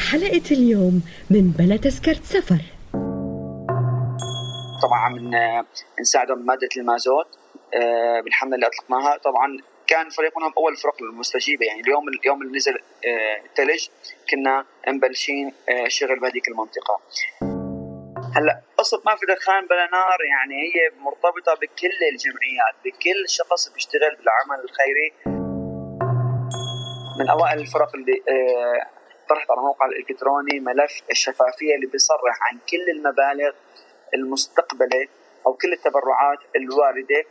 بحلقة اليوم من بلا تذكرة سفر. طبعا عم نساعدهم بمادة المازوت آه، بالحملة اللي أطلقناها. طبعا كان فريقنا أول الفرق المستجيبة. يعني اليوم اليوم اللي نزل الثلج آه، كنا مبلشين آه، شغل بهذيك المنطقة. هلأ قصة ما في دخان بلا نار. يعني هي مرتبطة بكل الجمعيات بكل شخص بيشتغل بالعمل الخيري. من أوائل الفرق اللي طرحت على الموقع الالكتروني ملف الشفافية اللي بيصرح عن كل المبالغ المستقبلة أو كل التبرعات الواردة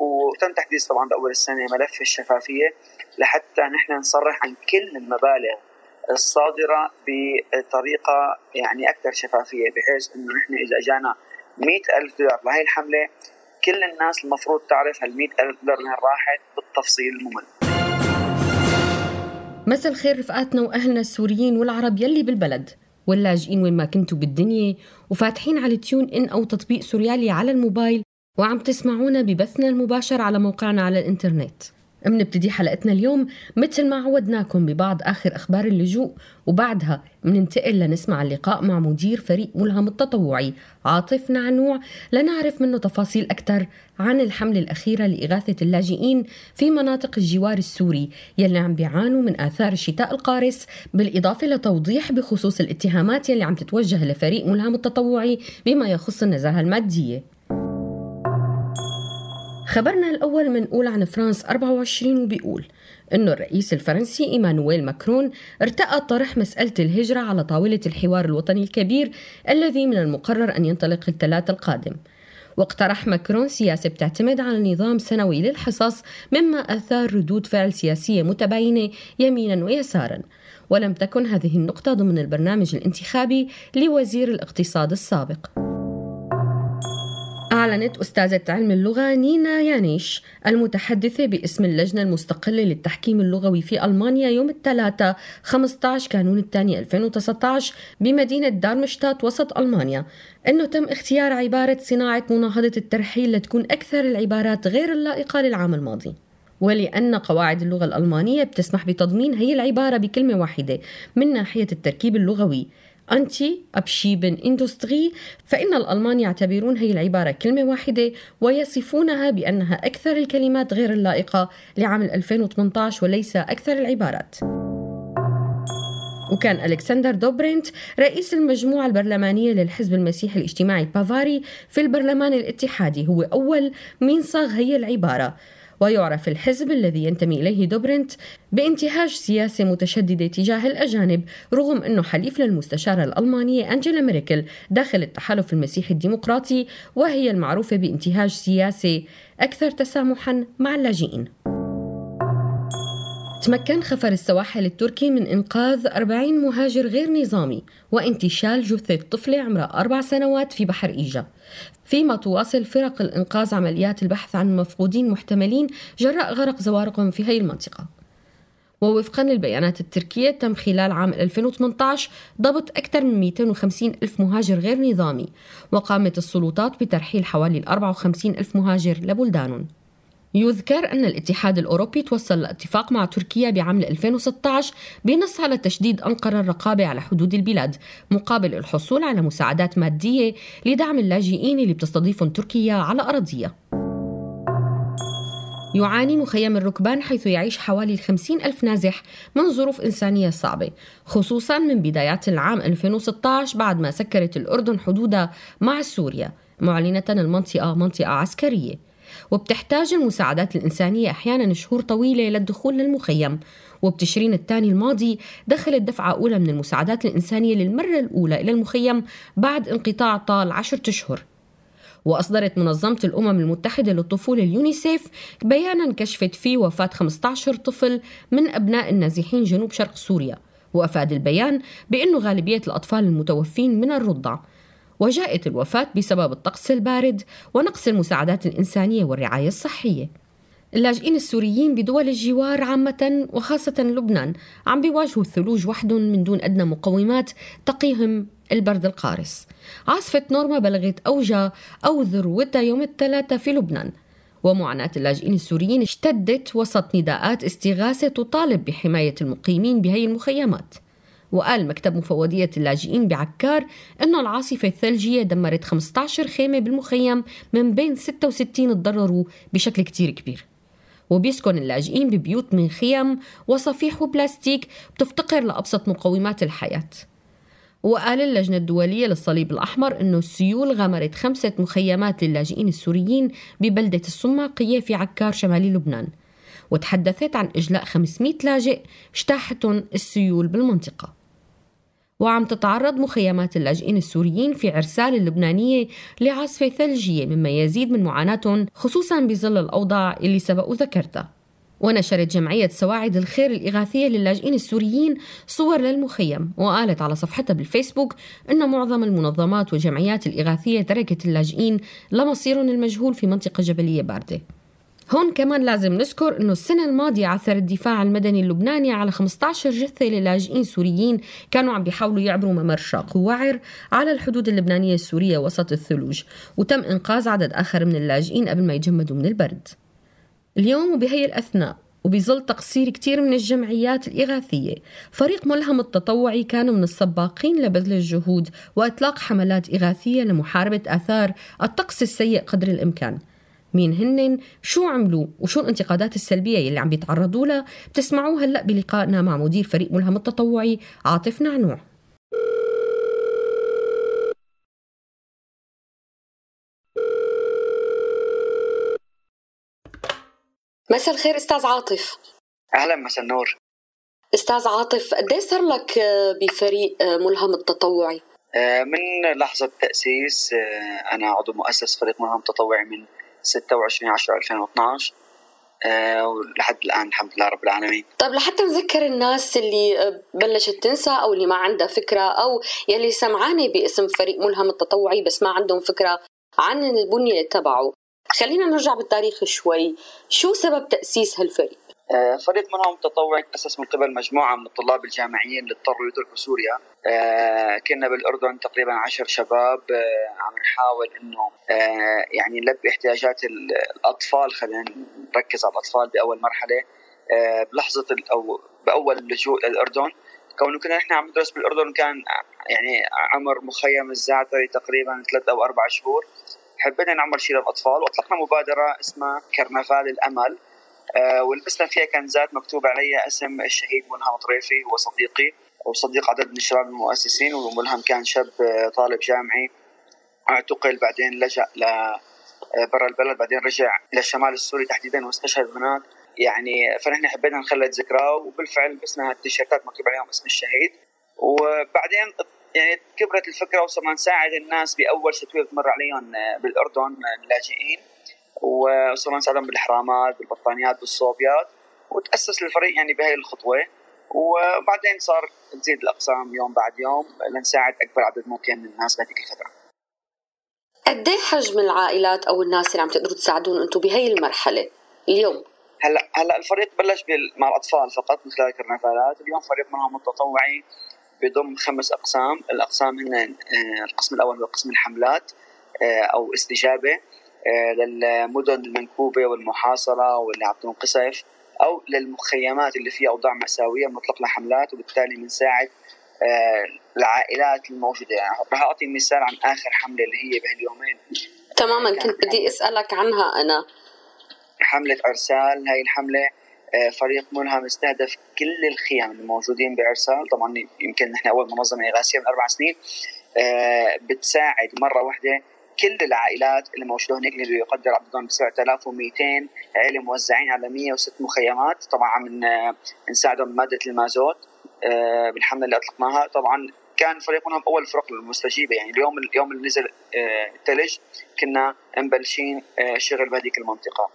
وتم تحديث طبعا بأول السنة ملف الشفافية لحتى نحن نصرح عن كل المبالغ الصادرة بطريقة يعني أكثر شفافية بحيث إنه نحن إذا اجانا 100000 دولار لهي الحملة كل الناس المفروض تعرف هال 100000 دولار وين راحت بالتفصيل الممل. مساء الخير رفقاتنا وأهلنا السوريين والعرب يلي بالبلد. واللاجئين وين ما كنتوا بالدنيا وفاتحين على تيون إن أو تطبيق سوريالي على الموبايل وعم تسمعونا ببثنا المباشر على موقعنا على الإنترنت. منبتدي حلقتنا اليوم مثل ما عودناكم ببعض آخر أخبار اللجوء وبعدها مننتقل لنسمع اللقاء مع مدير فريق ملهم التطوعي عاطف نعنوع لنعرف منه تفاصيل أكثر عن الحملة الأخيرة لإغاثة اللاجئين في مناطق الجوار السوري يلي عم بيعانوا من آثار الشتاء القارس بالإضافة لتوضيح بخصوص الاتهامات يلي عم تتوجه لفريق ملهم التطوعي بما يخص النزاهة المادية. خبرنا الأول منقول عن فرانس 24 وبيقول أنه الرئيس الفرنسي إيمانويل ماكرون ارتأى طرح مسألة الهجرة على طاولة الحوار الوطني الكبير الذي من المقرر أن ينطلق الثلاث القادم. واقترح ماكرون سياسة بتعتمد على نظام سنوي للحصص مما أثار ردود فعل سياسية متباينة يمينا ويسارا. ولم تكن هذه النقطة ضمن البرنامج الانتخابي لوزير الاقتصاد السابق. أعلنت أستاذة علم اللغة نينا يانيش المتحدثة باسم اللجنة المستقلة للتحكيم اللغوي في ألمانيا يوم الثلاثاء 15 كانون الثاني 2019 بمدينة دارمشتات وسط ألمانيا. أنه تم اختيار عبارة صناعة مناهضة الترحيل لتكون أكثر العبارات غير اللائقة للعام الماضي. ولأن قواعد اللغة الألمانية بتسمح بتضمين هي العبارة بكلمة واحدة من ناحية التركيب اللغوي. أنتي أبشيبن إندستري فإن الألمان يعتبرون هي العبارة كلمة واحدة ويصفونها بأنها أكثر الكلمات غير اللائقة لعام 2018 وليس أكثر العبارات. وكان ألكسندر دوبرينت رئيس المجموعة البرلمانية للحزب المسيحي الاجتماعي البافاري في البرلمان الاتحادي هو أول من صاغ هي العبارة. ويعرف الحزب الذي ينتمي إليه دوبرنت بانتهاج سياسة متشددة تجاه الأجانب رغم أنه حليف للمستشارة الألمانية أنجيلا ميركل داخل التحالف المسيحي الديمقراطي وهي المعروفة بانتهاج سياسة أكثر تسامحا مع اللاجئين. تمكن خفر السواحل التركي من إنقاذ 40 مهاجر غير نظامي وانتشال جثة طفلة عمرها أربع سنوات في بحر إيجا. فيما تواصل فرق الإنقاذ عمليات البحث عن مفقودين محتملين جراء غرق زوارقهم في هذه المنطقة. ووفقا للبيانات التركية تم خلال عام 2018 ضبط أكثر من 250 ألف مهاجر غير نظامي وقامت السلطات بترحيل حوالي 54 ألف مهاجر لبلدانهم. يذكر أن الاتحاد الأوروبي توصل لاتفاق مع تركيا بعام 2016 بنص على تشديد أنقرة الرقابة على حدود البلاد مقابل الحصول على مساعدات مادية لدعم اللاجئين اللي بتستضيفهم تركيا على أراضيها. يعاني مخيم الركبان حيث يعيش حوالي 50 ألف نازح من ظروف إنسانية صعبة خصوصا من بدايات العام 2016 بعد ما سكرت الأردن حدودها مع سوريا معلنة المنطقة منطقة عسكرية. وبتحتاج المساعدات الإنسانية أحيانا شهور طويلة للدخول للمخيم. وبتشرين الثاني الماضي دخلت دفعة أولى من المساعدات الإنسانية للمرة الأولى إلى المخيم بعد انقطاع طال عشرة أشهر. وأصدرت منظمة الأمم المتحدة للطفولة اليونيسيف بيانا كشفت فيه وفاة 15 طفل من أبناء النازحين جنوب شرق سوريا. وأفاد البيان بأنه غالبية الأطفال المتوفين من الرضع. وجاءت الوفاة بسبب الطقس البارد ونقص المساعدات الإنسانية والرعاية الصحية. اللاجئين السوريين بدول الجوار عامة وخاصة لبنان عم بيواجهوا الثلوج وحدهم من دون أدنى مقومات تقيهم البرد القارس. عاصفة نورما بلغت أوجها أو ذروتها يوم الثلاثاء في لبنان. ومعاناة اللاجئين السوريين اشتدت وسط نداءات استغاثة تطالب بحماية المقيمين بهي المخيمات. وقال مكتب مفوضية اللاجئين بعكار أنه العاصفة الثلجية دمرت 15 خيمة بالمخيم من بين 66 تضرروا بشكل كتير كبير. وبيسكن اللاجئين ببيوت من خيم وصفيح وبلاستيك بتفتقر لأبسط مقومات الحياة. وقال اللجنة الدولية للصليب الأحمر أنه السيول غمرت خمسة مخيمات للاجئين السوريين ببلدة الصماقية في عكار شمالي لبنان. وتحدثت عن إجلاء 500 لاجئ اجتاحتهم السيول بالمنطقة. وعم تتعرض مخيمات اللاجئين السوريين في عرسال اللبنانية لعاصفة ثلجية مما يزيد من معاناتهم خصوصا بظل الأوضاع اللي سبق ذكرتها. ونشرت جمعية سواعد الخير الإغاثية للاجئين السوريين صور للمخيم وقالت على صفحتها بالفيسبوك أن معظم المنظمات والجمعيات الإغاثية تركت اللاجئين لمصيرهم المجهول في منطقة جبلية باردة. هون كمان لازم نذكر إنه السنة الماضية عثر الدفاع المدني اللبناني على 15 جثة للاجئين سوريين كانوا عم بيحاولوا يعبروا ممر شاق ووعر على الحدود اللبنانية السورية وسط الثلوج وتم إنقاذ عدد آخر من اللاجئين قبل ما يجمدوا من البرد. اليوم وبهي الأثناء وبظل تقصير كتير من الجمعيات الإغاثية فريق ملهم التطوعي كانوا من السباقين لبذل الجهود وإطلاق حملات إغاثية لمحاربة آثار الطقس السيء قدر الإمكان. مين هنن شو عملوا وشو الانتقادات السلبية يلي عم بيتعرضوا لها. بتسمعوها هلأ بلقائنا مع مدير فريق ملهم التطوعي عاطف نعنوع مساء الخير أستاذ عاطف. أهلا مساء النور. أستاذ عاطف قد إيه صار لك آه، بفريق آه، ملهم التطوعي؟ آه، من لحظة تأسيس أنا عضو مؤسس فريق ملهم التطوعي من 26 10 2012 ولحد الآن الحمد لله رب العالمين. طيب لحتى نذكر الناس اللي بلشت تنسى أو اللي ما عندها فكرة أو يلي سمعانة باسم فريق ملهم التطوعي بس ما عندهم فكرة عن البنية تبعه. خلينا نرجع بالتاريخ شوي. شو سبب تأسيس هالفريق؟ آه، فريق منهم متطوع تأسس من قبل مجموعة من الطلاب الجامعيين اللي اضطروا يتركوا سوريا. آه، كنا بالأردن تقريبا عشر شباب آه، عم نحاول إنه يعني نلبي احتياجات الأطفال خلينا نركز على الأطفال بأول مرحلة. بلحظة أو بأول اللجوء للأردن كونه كنا نحن عم ندرس بالأردن كان يعني عمر مخيم الزعتري تقريبا ثلاث أو أربع شهور. حبينا نعمل شيء للأطفال وأطلقنا مبادرة اسمها كرنفال الأمل. ولبسنا فيها كنزات مكتوب عليها اسم الشهيد ملهم طريفي هو صديقي وصديق عدد من الشباب المؤسسين وملهم كان شاب آه، طالب جامعي اعتقل بعدين لجأ ل آه، برا البلد بعدين رجع للشمال السوري تحديدا واستشهد هناك. يعني فنحن حبينا نخلد ذكراه وبالفعل لبسنا التيشيرتات مكتوب عليهم اسم الشهيد. وبعدين يعني كبرت الفكرة وصرنا نساعد الناس بأول ستويه بتمر عليهم آه، بالأردن آه، اللاجئين وصرنا نساعدهم بالحرامات بالبطانيات بالصوبيات وتأسس الفريق يعني بهي الخطوة وبعدين صار تزيد الأقسام يوم بعد يوم لنساعد أكبر عدد ممكن من الناس بهذيك الفترة. قد إيه حجم العائلات أو الناس اللي عم تقدروا تساعدون أنتم بهي المرحلة اليوم؟ هلأ هلأ الفريق بلش مع الأطفال فقط من خلال كرنفالات، اليوم فريق منهم متطوعي بيضم خمس أقسام الأقسام هن آه، القسم الأول هو قسم الحملات آه، أو استجابة للمدن المنكوبة والمحاصرة واللي عم تنقصف أو للمخيمات اللي فيها أوضاع مأساوية بنطلق لها حملات وبالتالي بنساعد العائلات الموجودة. يعني راح أعطي مثال عن آخر حملة اللي هي بهاليومين. تماما. كنت بدي أسألك عنها أنا. حملة أرسال. هاي الحملة آه، فريق ملهم استهدف كل الخيام الموجودين بعرسال طبعا يمكن نحن أول منظمة اغاثيه من أربع سنين. آه، بتساعد مرة واحدة كل العائلات اللي موجودة هناك اللي يقدر عددهم ب 7200 عائله موزعين على 106 مخيمات. طبعا عم نساعدهم بماده المازوت آه، بالحملة اللي أطلقناها. طبعا كان فريق منهم أول الفرق المستجيبه يعني اليوم اليوم اللي نزل آه، الثلج كنا مبلشين آه، شغل بهذيك المنطقة.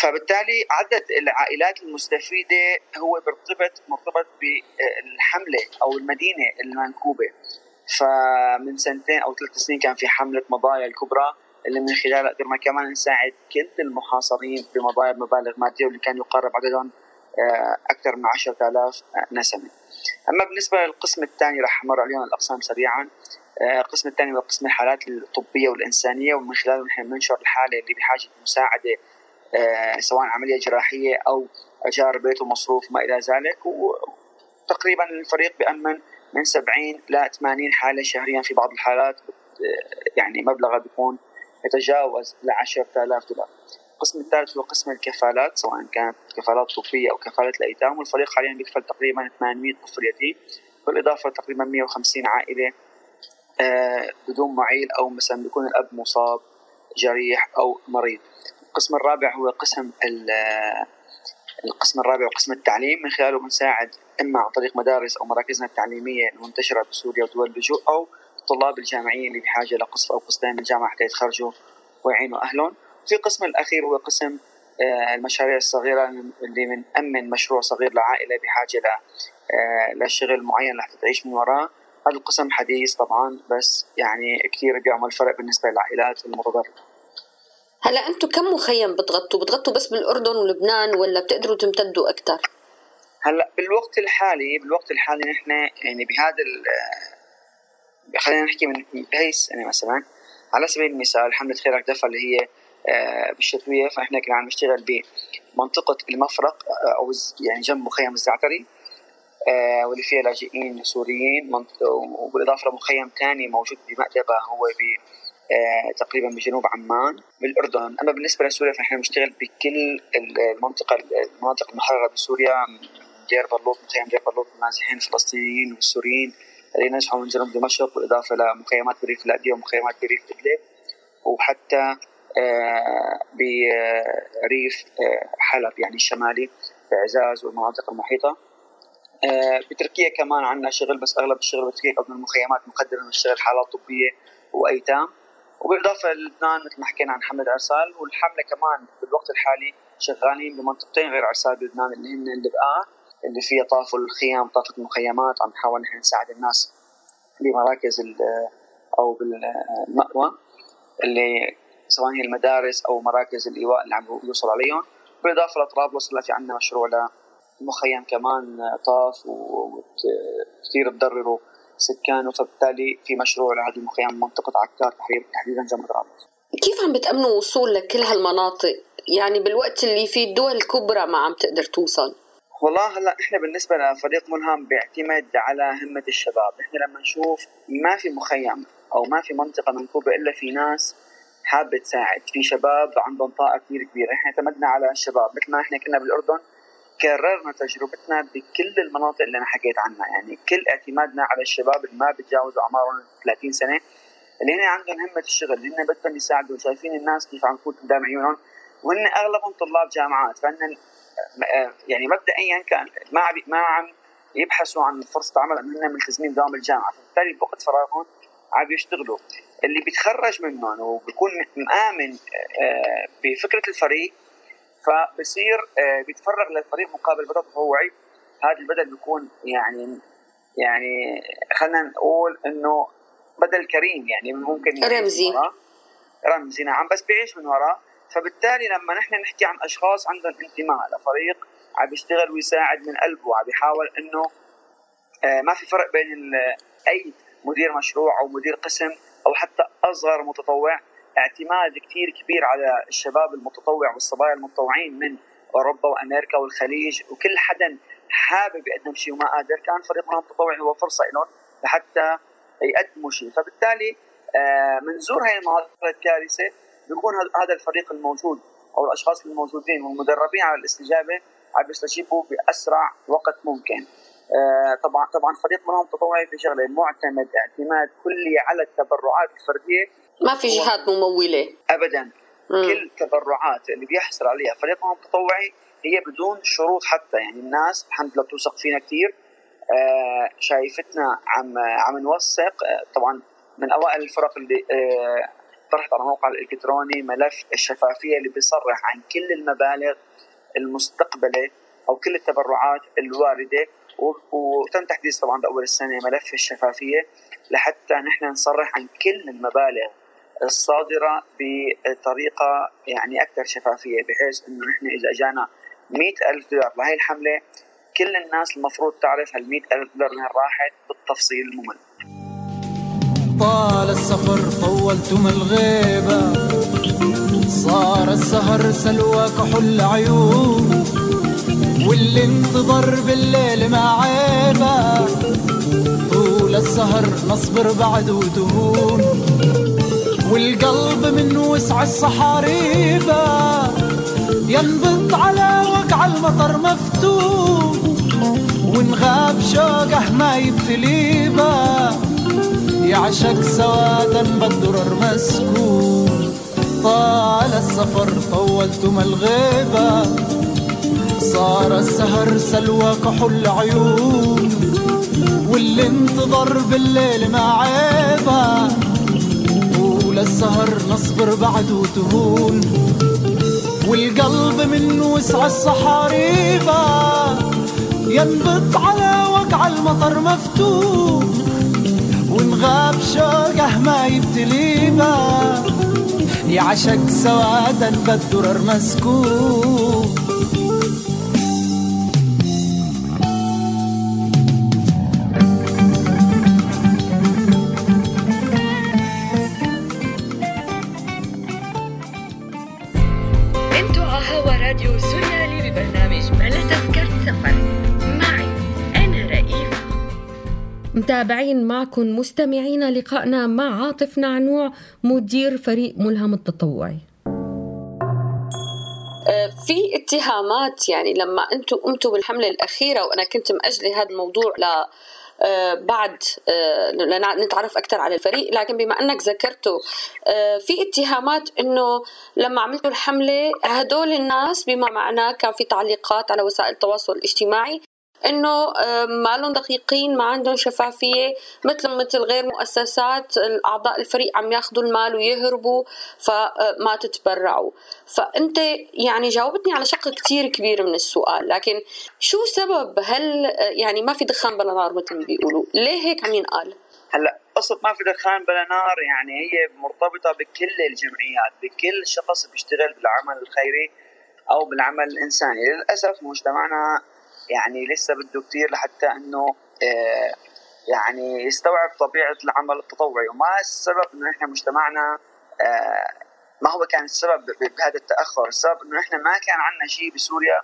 فبالتالي عدد العائلات المستفيدة هو مرتبط مرتبط بالحملة أو المدينة المنكوبة. فمن سنتين أو ثلاث سنين كان في حملة مضايا الكبرى اللي من خلالها قدرنا كمان نساعد كل المحاصرين بمضايا بمبالغ مادية واللي كان يقارب عددهم آه، أكثر من 10000 نسمة. أما بالنسبة للقسم الثاني راح أمر عليهم الأقسام سريعا. آه، القسم الثاني هو قسم الحالات الطبية والإنسانية ومن خلاله نحن بننشر الحالة اللي بحاجة مساعده آه، سواء عملية جراحية أو أجار بيت ومصروف ما إلى ذلك وتقريبا الفريق بامن من 70 ل 80 حالة شهريا في بعض الحالات يعني مبلغها بيكون يتجاوز ل 10000 دولار. القسم الثالث هو قسم الكفالات سواء كانت كفالات طبيه أو كفالات الايتام والفريق حاليا بيكفل تقريبا 800 طفل يتيم بالإضافة تقريبا 150 عائلة آه، بدون معيل أو مثلا بيكون الأب مصاب جريح أو مريض. القسم الرابع هو قسم القسم الرابع وقسم التعليم من خلاله بنساعد اما عن طريق مدارس أو مراكزنا التعليمية المنتشرة بسوريا ودول اللجوء أو الطلاب الجامعيين اللي بحاجة لقسط أو قسطين من الجامعة حتى يتخرجوا ويعينوا أهلهم. في القسم الأخير هو قسم آه، المشاريع الصغيرة اللي بنأمن مشروع صغير لعائلة بحاجة آه، لشغل معين لحتى تعيش من وراه هذا القسم حديث طبعا بس يعني كثير بيعمل فرق بالنسبة للعائلات المتضررة هلا أنتم كم مخيم بتغطوا؟ بتغطوا بس بالأردن ولبنان ولا بتقدروا تمتدوا أكثر؟ هلأ بالوقت الحالي بالوقت الحالي نحن يعني بهذا خلينا نحكي من بهي السنة مثلا على سبيل المثال حمله خيرك دفع اللي هي آه، بالشتوية فاحنا كنا عم نشتغل بمنطقة المفرق آه، أو يعني جنب مخيم الزعتري آه، واللي فيها لاجئين سوريين وبالإضافة لمخيم ثاني موجود بمأدبة هو ب تقريبا بجنوب عمان بالأردن. أما بالنسبة لسوريا فاحنا بنشتغل بكل المنطقة المناطق المحررة بسوريا دير بلوط مخيم دير بلوط النازحين الفلسطينيين والسوريين الذين نزحوا من جنوب دمشق بالإضافة لمخيمات بريف الاديه ومخيمات بريف ادلب وحتى آه، بريف آه، حلب يعني الشمالي في عزاز والمناطق المحيطة. آه، بتركيا كمان عندنا شغل بس أغلب الشغل بتركيا قبل المخيمات مقدر نشتغل حالات طبية وأيتام. وبالإضافة للبنان مثل ما حكينا عن حملة أرسال والحملة كمان بالوقت الحالي شغالين بمنطقتين غير أرسال بلبنان اللي هن اللبقاء اللي فيها طاف الخيام طافه المخيمات عم نحاول نحن نساعد الناس بمراكز أو بالمأوى اللي سواء هي المدارس أو مراكز الإيواء اللي عم يوصل عليهم بالإضافة لطرابلس اللي في عندنا مشروع لمخيم كمان طاف وكثير تضرروا سكانه فبالتالي في مشروع لهذه المخيم منطقة عكار تحديدا جنب طرابلس. كيف عم بتأمنوا وصول لكل هالمناطق؟ يعني بالوقت اللي في الدول الكبرى ما عم تقدر توصل. والله هلا إحنا بالنسبة لفريق ملهم بيعتمد على همة الشباب، إحنا لما نشوف ما في مخيم أو ما في منطقة منكوبة إلا في ناس حابة تساعد. في شباب عندهم طاقة كثير كبيرة. إحنا اعتمدنا على الشباب. مثل ما إحنا كنا بالأردن كررنا تجربتنا بكل المناطق اللي أنا حكيت عنها. يعني كل اعتمادنا على الشباب اللي ما بتجاوزوا أعمارهم 30 سنة اللي هن عندهم همة الشغل اللي هن بدهم يساعدوا. شايفين الناس كيف عم تفوت قدام عيونهم وهن أغلبهم طلاب جامعات. فهن يعني مبدئيا كان ما عم ما عم يبحثوا عن فرصة عمل انه هن ملتزمين بدوام الجامعة. فبالتالي بوقت فراغهم عم يشتغلوا. اللي بيتخرج منهم وبيكون مآمن آه، بفكرة الفريق فبصير آه، بيتفرغ للفريق مقابل بدل تطوعي هذا البدل بيكون يعني يعني خلينا نقول إنه بدل كريم يعني ممكن رمزي. رمزي نعم بس بيعيش من وراه. فبالتالي لما نحن نحكي عن أشخاص عندهم انتماء لفريق عم بيشتغل ويساعد من قلبه عم بيحاول إنه آه، ما في فرق بين أي مدير مشروع أو مدير قسم أو حتى أصغر متطوع. اعتماد كثير كبير على الشباب المتطوع والصبايا المتطوعين من أوروبا وأمريكا والخليج وكل حدا حابب يقدم شيء وما قادر. كان فريق المتطوع هو فرصة لهم لحتى يقدموا شيء. فبالتالي آه، منزور هاي المناطق الكارثة بيكون هذا الفريق الموجود أو الأشخاص الموجودين والمدربين على الاستجابة عم يستجيبوا بأسرع وقت ممكن. آه، طبعا طبعا فريق منهم تطوعي في شغلة معتمد اعتماد كلي على التبرعات الفردية. ما في جهات ممولة. ابدا. مم. كل التبرعات اللي بيحصل عليها فريقهم التطوعي هي بدون شروط حتى. يعني الناس الحمد لله بتوثق فينا كثير آه شايفتنا عم عم نوثق. آه طبعا من أوائل الفرق اللي آه طرحت على الموقع الإلكتروني ملف الشفافية اللي بيصرح عن كل المبالغ المستقبلة أو كل التبرعات الواردة. وتم تحديث طبعا بأول السنة ملف الشفافية لحتى نحن نصرح عن كل المبالغ الصادرة بطريقة يعني أكثر شفافية بحيث إنه نحن إذا اجانا مئة ألف دولار لهي الحملة كل الناس المفروض تعرف هال ألف دولار وين راحت بالتفصيل الممل. طال السفر طولتم الغيبة. صار السهر سلوى كحل عيون. واللي انتظر بالليل ما عيبة. طول السهر نصبر بعد وتهون. والقلب من وسع الصحاريبة. ينبض على وقع المطر مفتوح ونغاب شوقه ما يبتليبه. يعشق سوادا بالدرر مسكون طال السفر طولتم الغيبة. صار السهر سلوى كحل عيون واللي انتظر بالليل ما عيبة. طول السهر نصبر بعد وتهون. والقلب من وسع الصحاريبة. ينبض على وقع المطر مفتوح. ونغاب شوقه ما يبتليبا يعشق سوادا بالدرر مسكون متابعين معكم مستمعين لقائنا مع عاطف نعنوع مدير فريق ملهم التطوعي. آه، في اتهامات يعني لما أنتم قمتوا بالحملة الأخيرة وأنا كنت مأجلة هذا الموضوع ل آه، بعد آه، نتعرف أكثر على الفريق لكن بما أنك ذكرته في اتهامات إنه لما عملتوا الحملة هدول الناس بما معناه كان في تعليقات على وسائل التواصل الاجتماعي إنه ما لهم دقيقين ما عندهم شفافية مثل مثل غير مؤسسات الأعضاء الفريق عم ياخذوا المال ويهربوا فما تتبرعوا. فأنت يعني جاوبتني على شق كثير كبير من السؤال لكن شو سبب؟ هل يعني ما في دخان بلا نار مثل ما بيقولوا ليه هيك عم ينقال؟ هلأ قصة ما في دخان بلا نار يعني هي مرتبطة بكل الجمعيات بكل شخص بيشتغل بالعمل الخيري أو بالعمل الإنساني. للأسف مجتمعنا يعني لسه بده كثير لحتى إنه آه، يعني يستوعب طبيعة العمل التطوعي. وما السبب إنه إحنا مجتمعنا آه، ما هو كان السبب بهذا التأخر؟ السبب إنه إحنا ما كان عندنا شيء بسوريا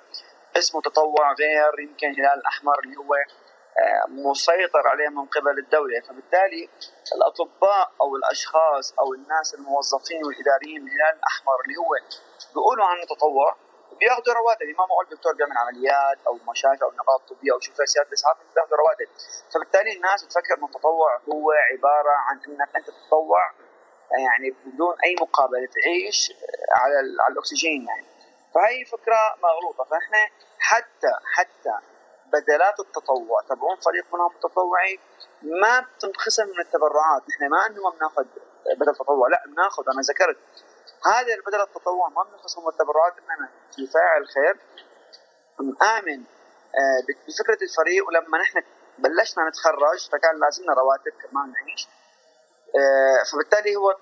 اسمه تطوع غير يمكن الهلال الأحمر اللي هو آه، مسيطر عليه من قبل الدولة. فبالتالي الأطباء أو الأشخاص أو الناس الموظفين والإداريين من الهلال الأحمر اللي هو بيقولوا عنه تطوع بياخذوا رواتب. ما معقول دكتور بيعمل عمليات أو مشافي أو نقاط طبية أو شوفيرسيات الاسعاف بياخذوا رواتب. فبالتالي الناس بتفكر ان التطوع هو عبارة عن إنك أنت تتطوع يعني بدون أي مقابلة تعيش على على الأكسجين يعني. فهي فكرة مغلوطة. فإحنا حتى حتى بدلات التطوع تبعون فريق منهم التطوعي ما بتنخصم من التبرعات. نحن ما إنه ما بناخذ بدل تطوع. لا بناخذ أنا ذكرت هذا البدل التطوع ما بنخصم التبرعات انما في فاعل خير آمن آه، بفكرة الفريق. ولما نحن بلشنا نتخرج فكان لازمنا رواتب كمان نعيش. آه، فبالتالي هو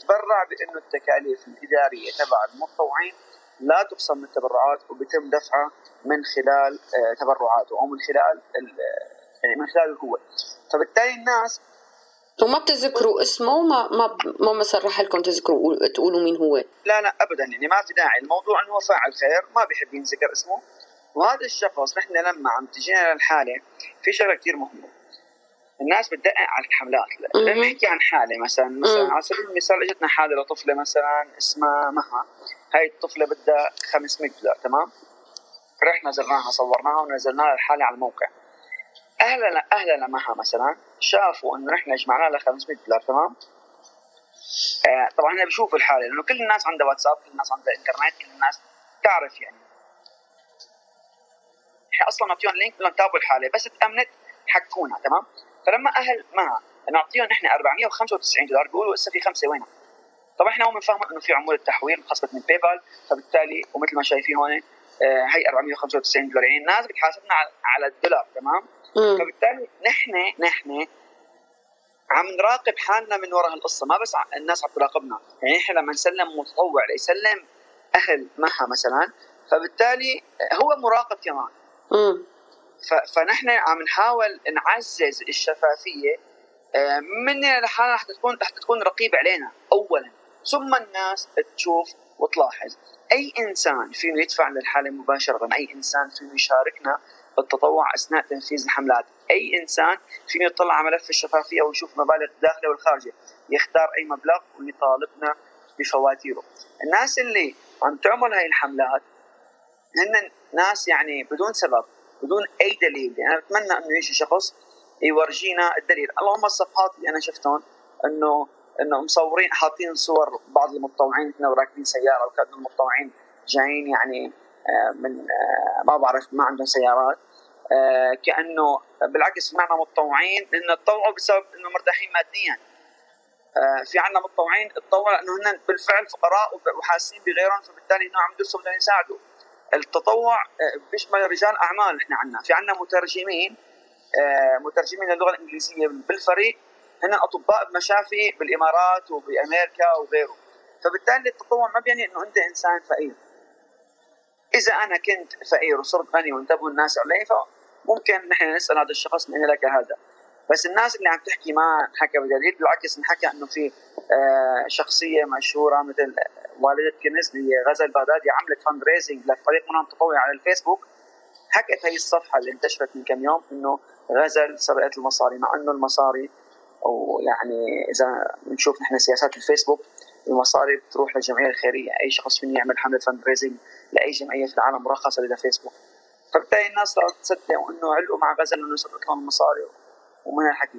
تبرع بأنه التكاليف الإدارية تبع المتطوعين لا تقسم من التبرعات وبيتم دفعها من خلال آه، تبرعاته أو من خلال يعني من خلاله هو فبالتالي الناس وما بتذكروا اسمه؟ ما ما ما مسرح لكم تذكروا تقولوا مين هو. لا لا ابدا. يعني ما في داعي. الموضوع إنه هو فاعل خير ما بيحب ينذكر اسمه. وهذا الشخص نحن لما عم تجينا للحالة في شغلة كثير مهمة. الناس بتدقق على الحملات. لما نحكي عن حالة مثلا مثلا على سبيل المثال إجتنا حالة لطفلة مثلا اسمها مها. هاي الطفلة بدها 500 دولار تمام؟ رحنا زرناها صورناها ونزلناها الحاله على الموقع. اهلنا أهلنا معها مثلا شافوا إنه إحنا جمعنا لها 500 دولار تمام؟ آه، طبعا أنا بشوف الحالة لأنه كل الناس عندها واتساب كل الناس عندها إنترنت كل الناس تعرف يعني. إحنا أصلا نعطيهم link بدهم تابعوا الحالة بس تأمنت حكونا تمام؟ فلما أهل ما نعطيهم نحن 495 دولار بيقولوا لسه في خمسة وينها طبعا إحنا هم بنفهم إنه في عمولة تحويل انخصمت من PayPal فبالتالي ومثل ما شايفين هون آه، هي 495 دولار يعني الناس بتحاسبنا على الدولار تمام. فبالتالي نحن نحن عم نراقب حالنا من وراء القصة ما بس الناس عم تراقبنا. يعني إحنا لما نسلم متطوع ليسلم أهل معها مثلا فبالتالي هو مراقب كمان. فنحن عم نحاول نعزز الشفافية آه، مننا لحالنا حتى تكون حتى تكون رقيب علينا اولا. ثم الناس تشوف وتلاحظ. أي إنسان فيه يدفع للحالة مباشرة أي إنسان فيه يشاركنا بالتطوع أثناء تنفيذ الحملات. أي إنسان فيه يطلع على ملف الشفافية ويشوف مبالغ الداخله والخارجه يختار أي مبلغ ويطالبنا بفواتيره. الناس اللي عم تعمل هاي الحملات هن ناس يعني بدون سبب بدون أي دليل. يعني أنا بتمنى إنه يجي شخص يورجينا الدليل. اللهم الصفحات اللي أنا شفتهم إنه إنه مصورين حاطين صور بعض المتطوعين كانوا راكبين سيارة وكانوا المتطوعين جايين يعني من آه، ما بعرف ما عندهم سيارات. آه، كأنه بالعكس معنا متطوعين انه تطوعوا بسبب إنه مرتاحين ماديا. آه، في عندنا متطوعين تطوعوا لأنه هن بالفعل فقراء وحاسين بغيرهم فبالتالي إنه عم يدرسوا بدهم يساعدوا. التطوع بيشمل رجال أعمال إحنا عندنا. في عندنا مترجمين مترجمين للغة الإنجليزية بالفريق. هن أطباء بمشافي بالإمارات وبأمريكا وغيره. فبالتالي التطوع ما بيعني إنه أنت إنسان فقير. إذا أنا كنت فقير وصرت غني وانتبهوا الناس علي فممكن نحن نسأل هذا الشخص من لك هذا. بس الناس اللي عم تحكي ما حكى بدليل بالعكس انحكى إنه في آه، شخصية مشهورة مثل والدة كنز اللي غزل بغدادي عملت فند ريزنج لفريق منهم تطوعي على الفيسبوك. حكت هي الصفحة اللي انتشرت من كم يوم إنه غزل سرقت المصاري مع إنه المصاري ويعني إذا بنشوف نحن سياسات الفيسبوك المصاري بتروح للجمعيه الخيريه أي شخص فيني يعمل حملة fund raising لأي جمعية في العالم مرخصة لدى فيسبوك فبالتالي الناس صارت تصدق وإنه علقوا مع غزل إنه سرقت لهم المصاري ومن الحكي.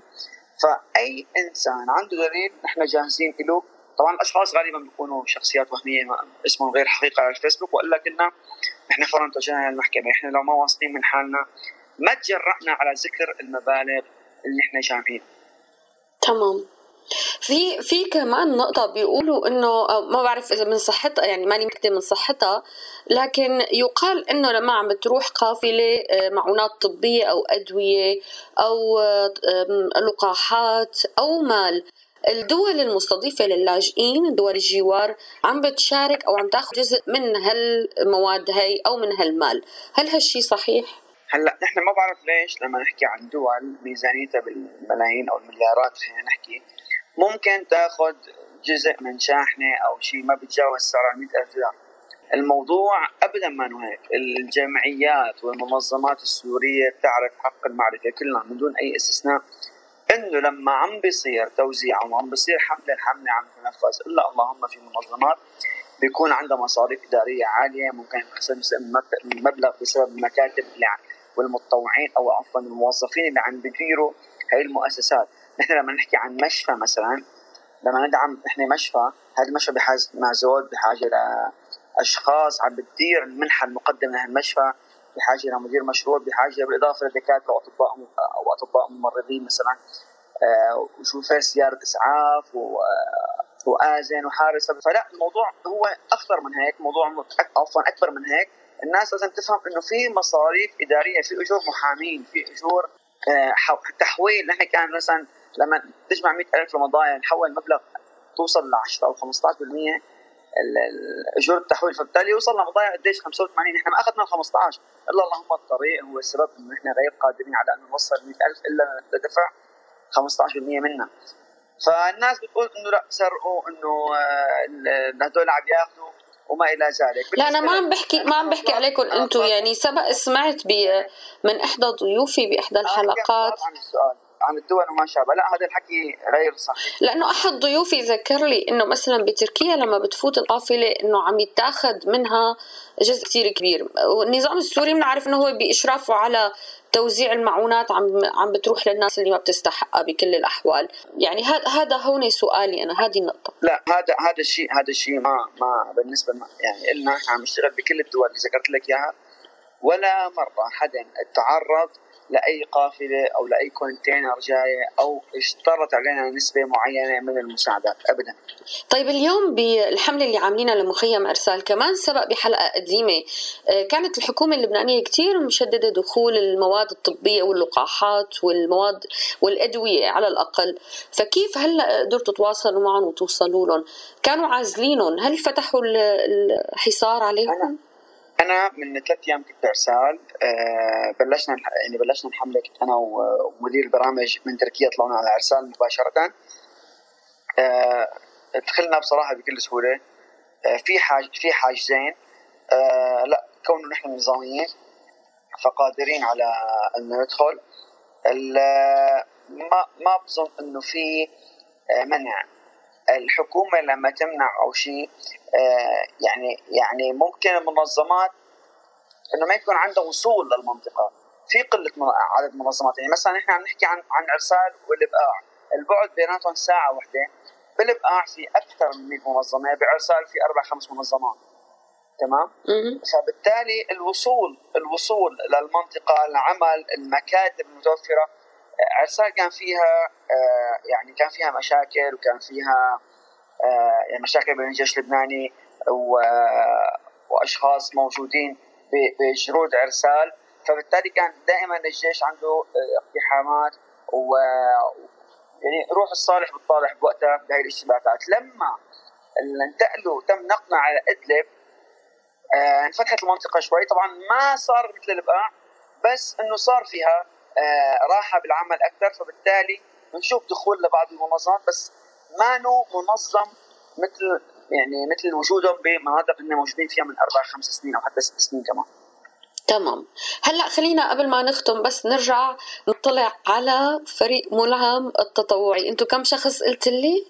فأي إنسان عنده دليل نحن جاهزين له طبعا الأشخاص غالبا بيكونوا شخصيات وهمية اسمهم غير حقيقي على الفيسبوك وإلا كنا نحن فورا توجهنا للمحكمه إحنا لو ما واثقين من حالنا ما تجرأنا على ذكر المبالغ اللي إحنا جامعينها تمام. في في كمان نقطة بيقولوا إنه أو ما بعرف إذا من صحتها يعني ماني متأكدة من صحتها لكن يقال إنه لما عم تروح قافلة آه، معونات طبية أو أدوية أو آه، لقاحات أو مال الدول المستضيفة للاجئين دول الجوار عم بتشارك أو عم تاخذ جزء من هالمواد هي أو من هالمال هل هالشي صحيح؟ هلأ نحن ما بعرف ليش لما نحكي عن دول ميزانيتها بالملايين أو المليارات خلينا نحكي ممكن تاخذ جزء من شاحنة أو شيء ما بيتجاوز سعر 100000 دولار الموضوع ابدا ما إنه هيك. الجمعيات والمنظمات السورية بتعرف حق المعرفة كلها من دون أي استثناء. إنه لما عم بيصير توزيع أو عم بيصير حملة الحملة عم تنفذ. إلا اللهم في منظمات بيكون عندها مصاريف إدارية عالية ممكن يخسر مبلغ بسبب المكاتب اللي والمتطوعين أو عفوا الموظفين اللي عم بيديروا هاي المؤسسات. نحن لما نحكي عن مشفى مثلا لما ندعم نحن مشفى هذا المشفى بحاجه مع زود بحاجه لاشخاص عم بتدير المنحة المقدمة لهالمشفى بحاجة لمدير مشروع بحاجة بالإضافة لدكاتره واطباء أو أطباء ممرضين مثلا. آه، سياره إسعاف و آه، وآذن وحارس. فلا الموضوع هو أخطر من هيك موضوع عفوا أكبر من هيك. الناس لازم تفهم إنه في مصاريف إدارية في أجور محامين في أجور آه، تحويل. نحن كان مثلا لما تجمع 100000 رمضايا نحول مبلغ توصل ل 10 أو 15% ال- ال- اجور التحويل فبالتالي يوصل لمضايع قديش؟ 85 إحنا ما أخذنا ال 15 إلا اللهم الطريق هو السبب إنه إحنا غير قادرين على أن نوصل 100000 إلا ندفع 15% منها فالناس بتقول إنه لا سرقوا إنه آه، هدول عم ياخذوا وما إلى ذلك. لا أنا ما عم بحكي ما عم بحكي عليكم أنتم يعني سبق سمعت من إحدى ضيوفي بإحدى الحلقات. عن السؤال. عن الدول وما شابه لا هذا الحكي غير صحيح. لأنه أحد ضيوفي ذكر لي إنه مثلا بتركيا لما بتفوت القافلة إنه عم يتاخذ منها جزء كثير كبير. والنظام السوري بنعرف إنه هو بإشرافه على توزيع المعونات عم عم بتروح للناس اللي ما بتستحقها بكل الأحوال. يعني هذا هذا هون سؤالي أنا هذه النقطة. لا هذا هذا الشيء هذا الشيء ما ما بالنسبة ما يعني لنا عم نشتغل بكل الدول اللي ذكرت لك إياها ولا مرة حدا تعرض لأي قافلة أو لأي كونتينر جاية أو اشترط علينا نسبة معينة من المساعدات ابدا. طيب اليوم بالحملة اللي عاملينها لمخيم أرسال كمان سبق بحلقة قديمة آه، كانت الحكومة اللبنانية كثير مشددة دخول المواد الطبية واللقاحات والمواد والأدوية على الأقل، فكيف هلأ قدرتوا تتواصلوا معهم وتوصلوا لهم؟ كانوا عازلينهم، هل فتحوا الحصار عليهم؟ أنا أنا من ثلاث أيام كنت أرسال أه بلشنا يعني بلشنا الحملة كنت أنا ومدير البرامج من تركيا طلعنا على إرسال مباشرة. أه دخلنا بصراحة بكل سهولة. أه في حاج في حاجزين لا كونه نحن نظاميين فقادرين على ان ندخل ما ما بظن إنه في آه، منع. الحكومة لما تمنع أو شيء آه، يعني يعني ممكن المنظمات إنه ما يكون عندها وصول للمنطقة. في قلة عدد منظمات. يعني مثلا إحنا عم نحكي عن عن إرسال والإبقاع. البعد بيناتهم ساعة واحدة بالإبقاع في أكثر من 100 منظمة. بعرسال في أربع خمس منظمات. تمام؟ فبالتالي الوصول الوصول للمنطقة العمل المكاتب المتوفرة عرسال كان فيها آه، يعني كان فيها مشاكل وكان فيها آه، يعني مشاكل بين الجيش اللبناني وأشخاص موجودين بجرود عرسال. فبالتالي كان دائما الجيش عنده آه، اقتحامات و يعني روح الصالح بالطالح بوقتها بهي الاشتباكات. لما انتقلوا تم نقلنا على إدلب انفتحت المنطقة شوي. طبعا ما صار مثل البقاع بس إنه صار فيها آه، راحة بالعمل أكثر. فبالتالي بنشوف دخول لبعض المنظمات بس ما نو منظم مثل يعني مثل وجودهم بمناطق اللي موجودين فيها من أربع خمس سنين أو حتى ست سنين كمان. تمام. هلأ خلينا قبل ما نختم بس نرجع نطلع على فريق ملهم التطوعي. أنتم كم شخص قلت لي؟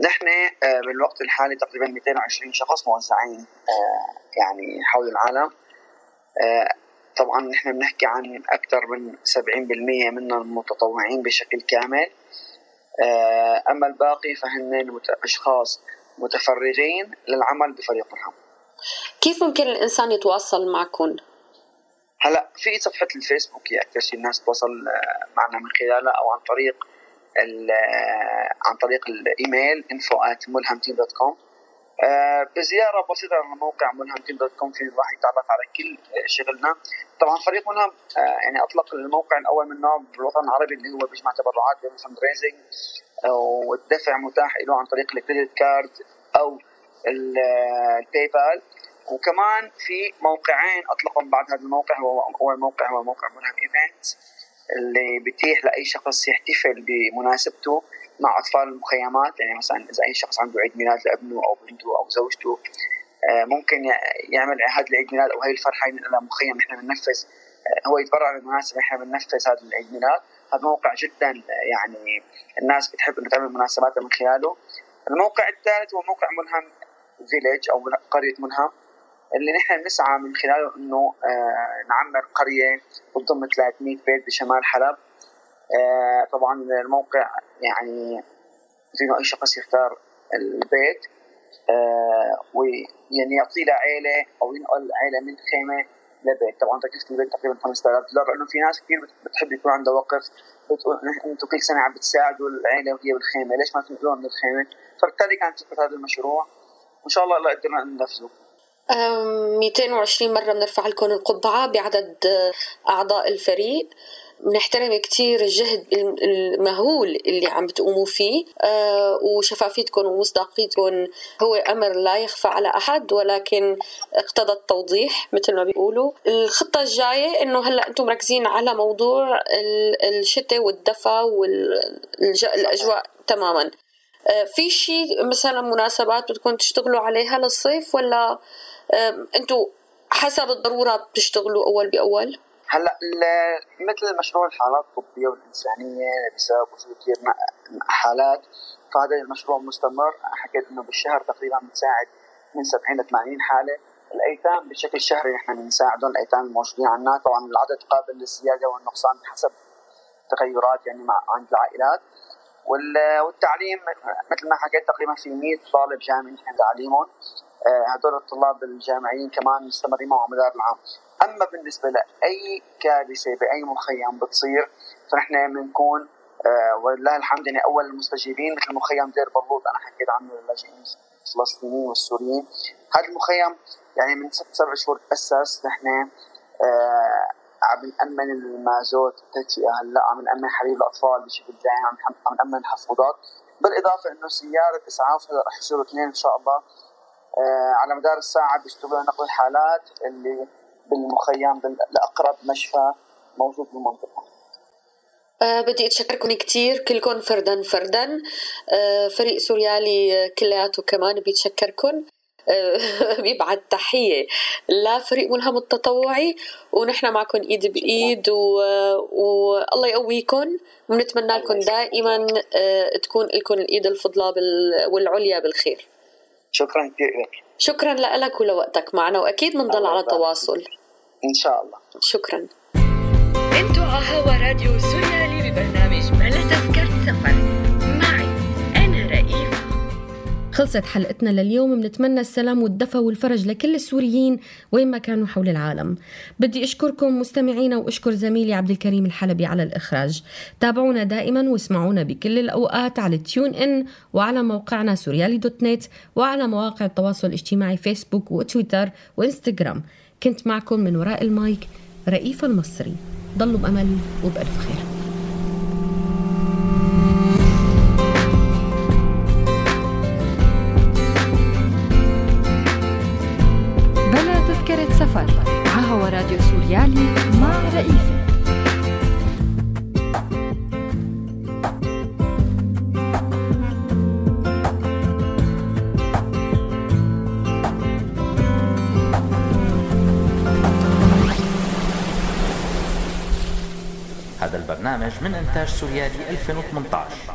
نحن آه، بالوقت الحالي تقريبا 220 شخص موزعين آه، يعني حول العالم. طبعا نحن بنحكي عن أكثر من 70% منهم متطوعين بشكل كامل. آه، أما الباقي فهن أشخاص متفرغين للعمل بفريق الحم كيف ممكن الإنسان يتواصل معكم؟ هلا في صفحة الفيسبوك هي أكثر شيء الناس تتواصل آه، معنا من خلالها أو عن طريق آه، عن طريق الإيميل info at mulhamteam.com آه، بزيارة بسيطة على موقع ملهم team dot com في الواحد يتعرف على كل شغلنا. طبعا فريق ملهم آه، يعني أطلق الموقع الأول من نوعه بالوطن العربي اللي هو بيجمع تبرعات بيعمل fund raising والدفع متاح له عن طريق ال credit card أو ال PayPal وكمان في موقعين أطلقهم بعد هذا الموقع هو أول موقع هو موقع ملهم event اللي بيتيح لأي شخص يحتفل بمناسبته. مع أطفال المخيمات يعني مثلا إذا أي شخص عنده عيد ميلاد لابنه أو بنته أو زوجته آه، ممكن يعمل هذا العيد ميلاد أو هي الفرحة ينقلها مخيم إحنا بننفذ آه، هو يتبرع بالمناسبة إحنا بننفذ هذا العيد ميلاد. هذا موقع جدا آه، يعني الناس بتحب إنه تعمل مناسبات من خلاله. الموقع الثالث هو موقع ملهم فيليج أو قرية ملهم اللي نحن بنسعى من خلاله إنه نعمر قرية بتضم 300 بيت بشمال حلب. طبعا الموقع يعني فينه أي شخص يختار البيت آه ويعني يعطي له عيله أو ينقل عيلة من خيمة لبيت. طبعا تكلفه البيت تقريبا 5000 دولار لأنه في ناس كثير بتحب يكون عندها وقت بتقول أنتم كل سنة عم بتساعدوا العيلة وهي بالخيمة ليش ما تنقلوها من الخيمة؟ فبالتالي كانت فكرة هذا المشروع. وإن شاء الله الله قدرنا ننفذه. 220 مرة بنرفع لكم القبعة بعدد أعضاء الفريق. بنحترم كتير الجهد المهول اللي عم بتقوموا فيه آه وشفافيتكم ومصداقيتكم هو أمر لا يخفى على أحد ولكن اقتضى التوضيح مثل ما بيقولوا الخطة الجاية إنه هلأ أنتم مركزين على موضوع الشتاء والدفا والأجواء تماما آه في شيء مثلا مناسبات بدكم تشتغلوا عليها للصيف ولا أنتم حسب الضرورة بتشتغلوا أول بأول؟ هلا مثل مشروع الحالات الطبية والإنسانية بسبب وجود كثير حالات فهذا المشروع مستمر. حكيت إنه بالشهر تقريبا بنساعد من 70 ل 80 حالة. الأيتام بشكل شهري نحن بنساعدهم الأيتام الموجودين عندنا طبعا العدد قابل للزيادة والنقصان حسب تغيرات يعني مع عند العائلات. والتعليم مثل ما حكيت تقريبا في 100 طالب جامعي نحن تعليمهم آه، هدول الطلاب الجامعيين كمان مستمرين معهم مدار العام أما بالنسبة لأي كارثة بأي مخيم بتصير فنحن بنكون آه ولله الحمد يعني أول المستجيبين مثل مخيم دير بلوط. أنا حكيت عنه للاجئين الفلسطينيين والسوريين. هذا المخيم يعني من ست سبع شهور تاسس نحن آه عم نأمن المازوت التدفئة هلأ عم نأمن حليب الأطفال بشكل دائم عم نأمن حفوضات. بالإضافة إنه سيارة إسعاف هلأ رح يصيروا اثنين إن شاء الله آه على مدار الساعة بيشتغلوا نقل الحالات اللي بالمخيم لأقرب مشفى موجود بالمنطقة. أه بدي أتشكركم كثير كلكم فردا فردا. أه فريق سوريالي كلياته كمان بيتشكركم بيبعت تحية لفريق ملهم التطوعي ونحن معكم إيد بإيد والله يقويكم ونتمنى لكم دائما آه، تكون لكم الإيد الفضلى والعليا بالخير. شكرا كثير. شكرا لك ولوقتك معنا وأكيد بنضل على تواصل. إن شاء الله. شكرا. أنتوا على هوا راديو سوريالي ببرنامج بلا تذكرة سفر. خلصت حلقتنا لليوم بنتمنى السلام والدفى والفرج لكل السوريين وين ما كانوا حول العالم. بدي أشكركم مستمعينا وأشكر زميلي عبد الكريم الحلبي على الإخراج. تابعونا دائما واسمعونا بكل الأوقات على تيون إن وعلى موقعنا سوريالي دوت نت وعلى مواقع التواصل الاجتماعي فيسبوك وتويتر وإنستغرام. كنت معكم من وراء المايك رئيف المصري. ضلوا بأمل وبألف خير. هذا البرنامج من إنتاج سوريالي 2018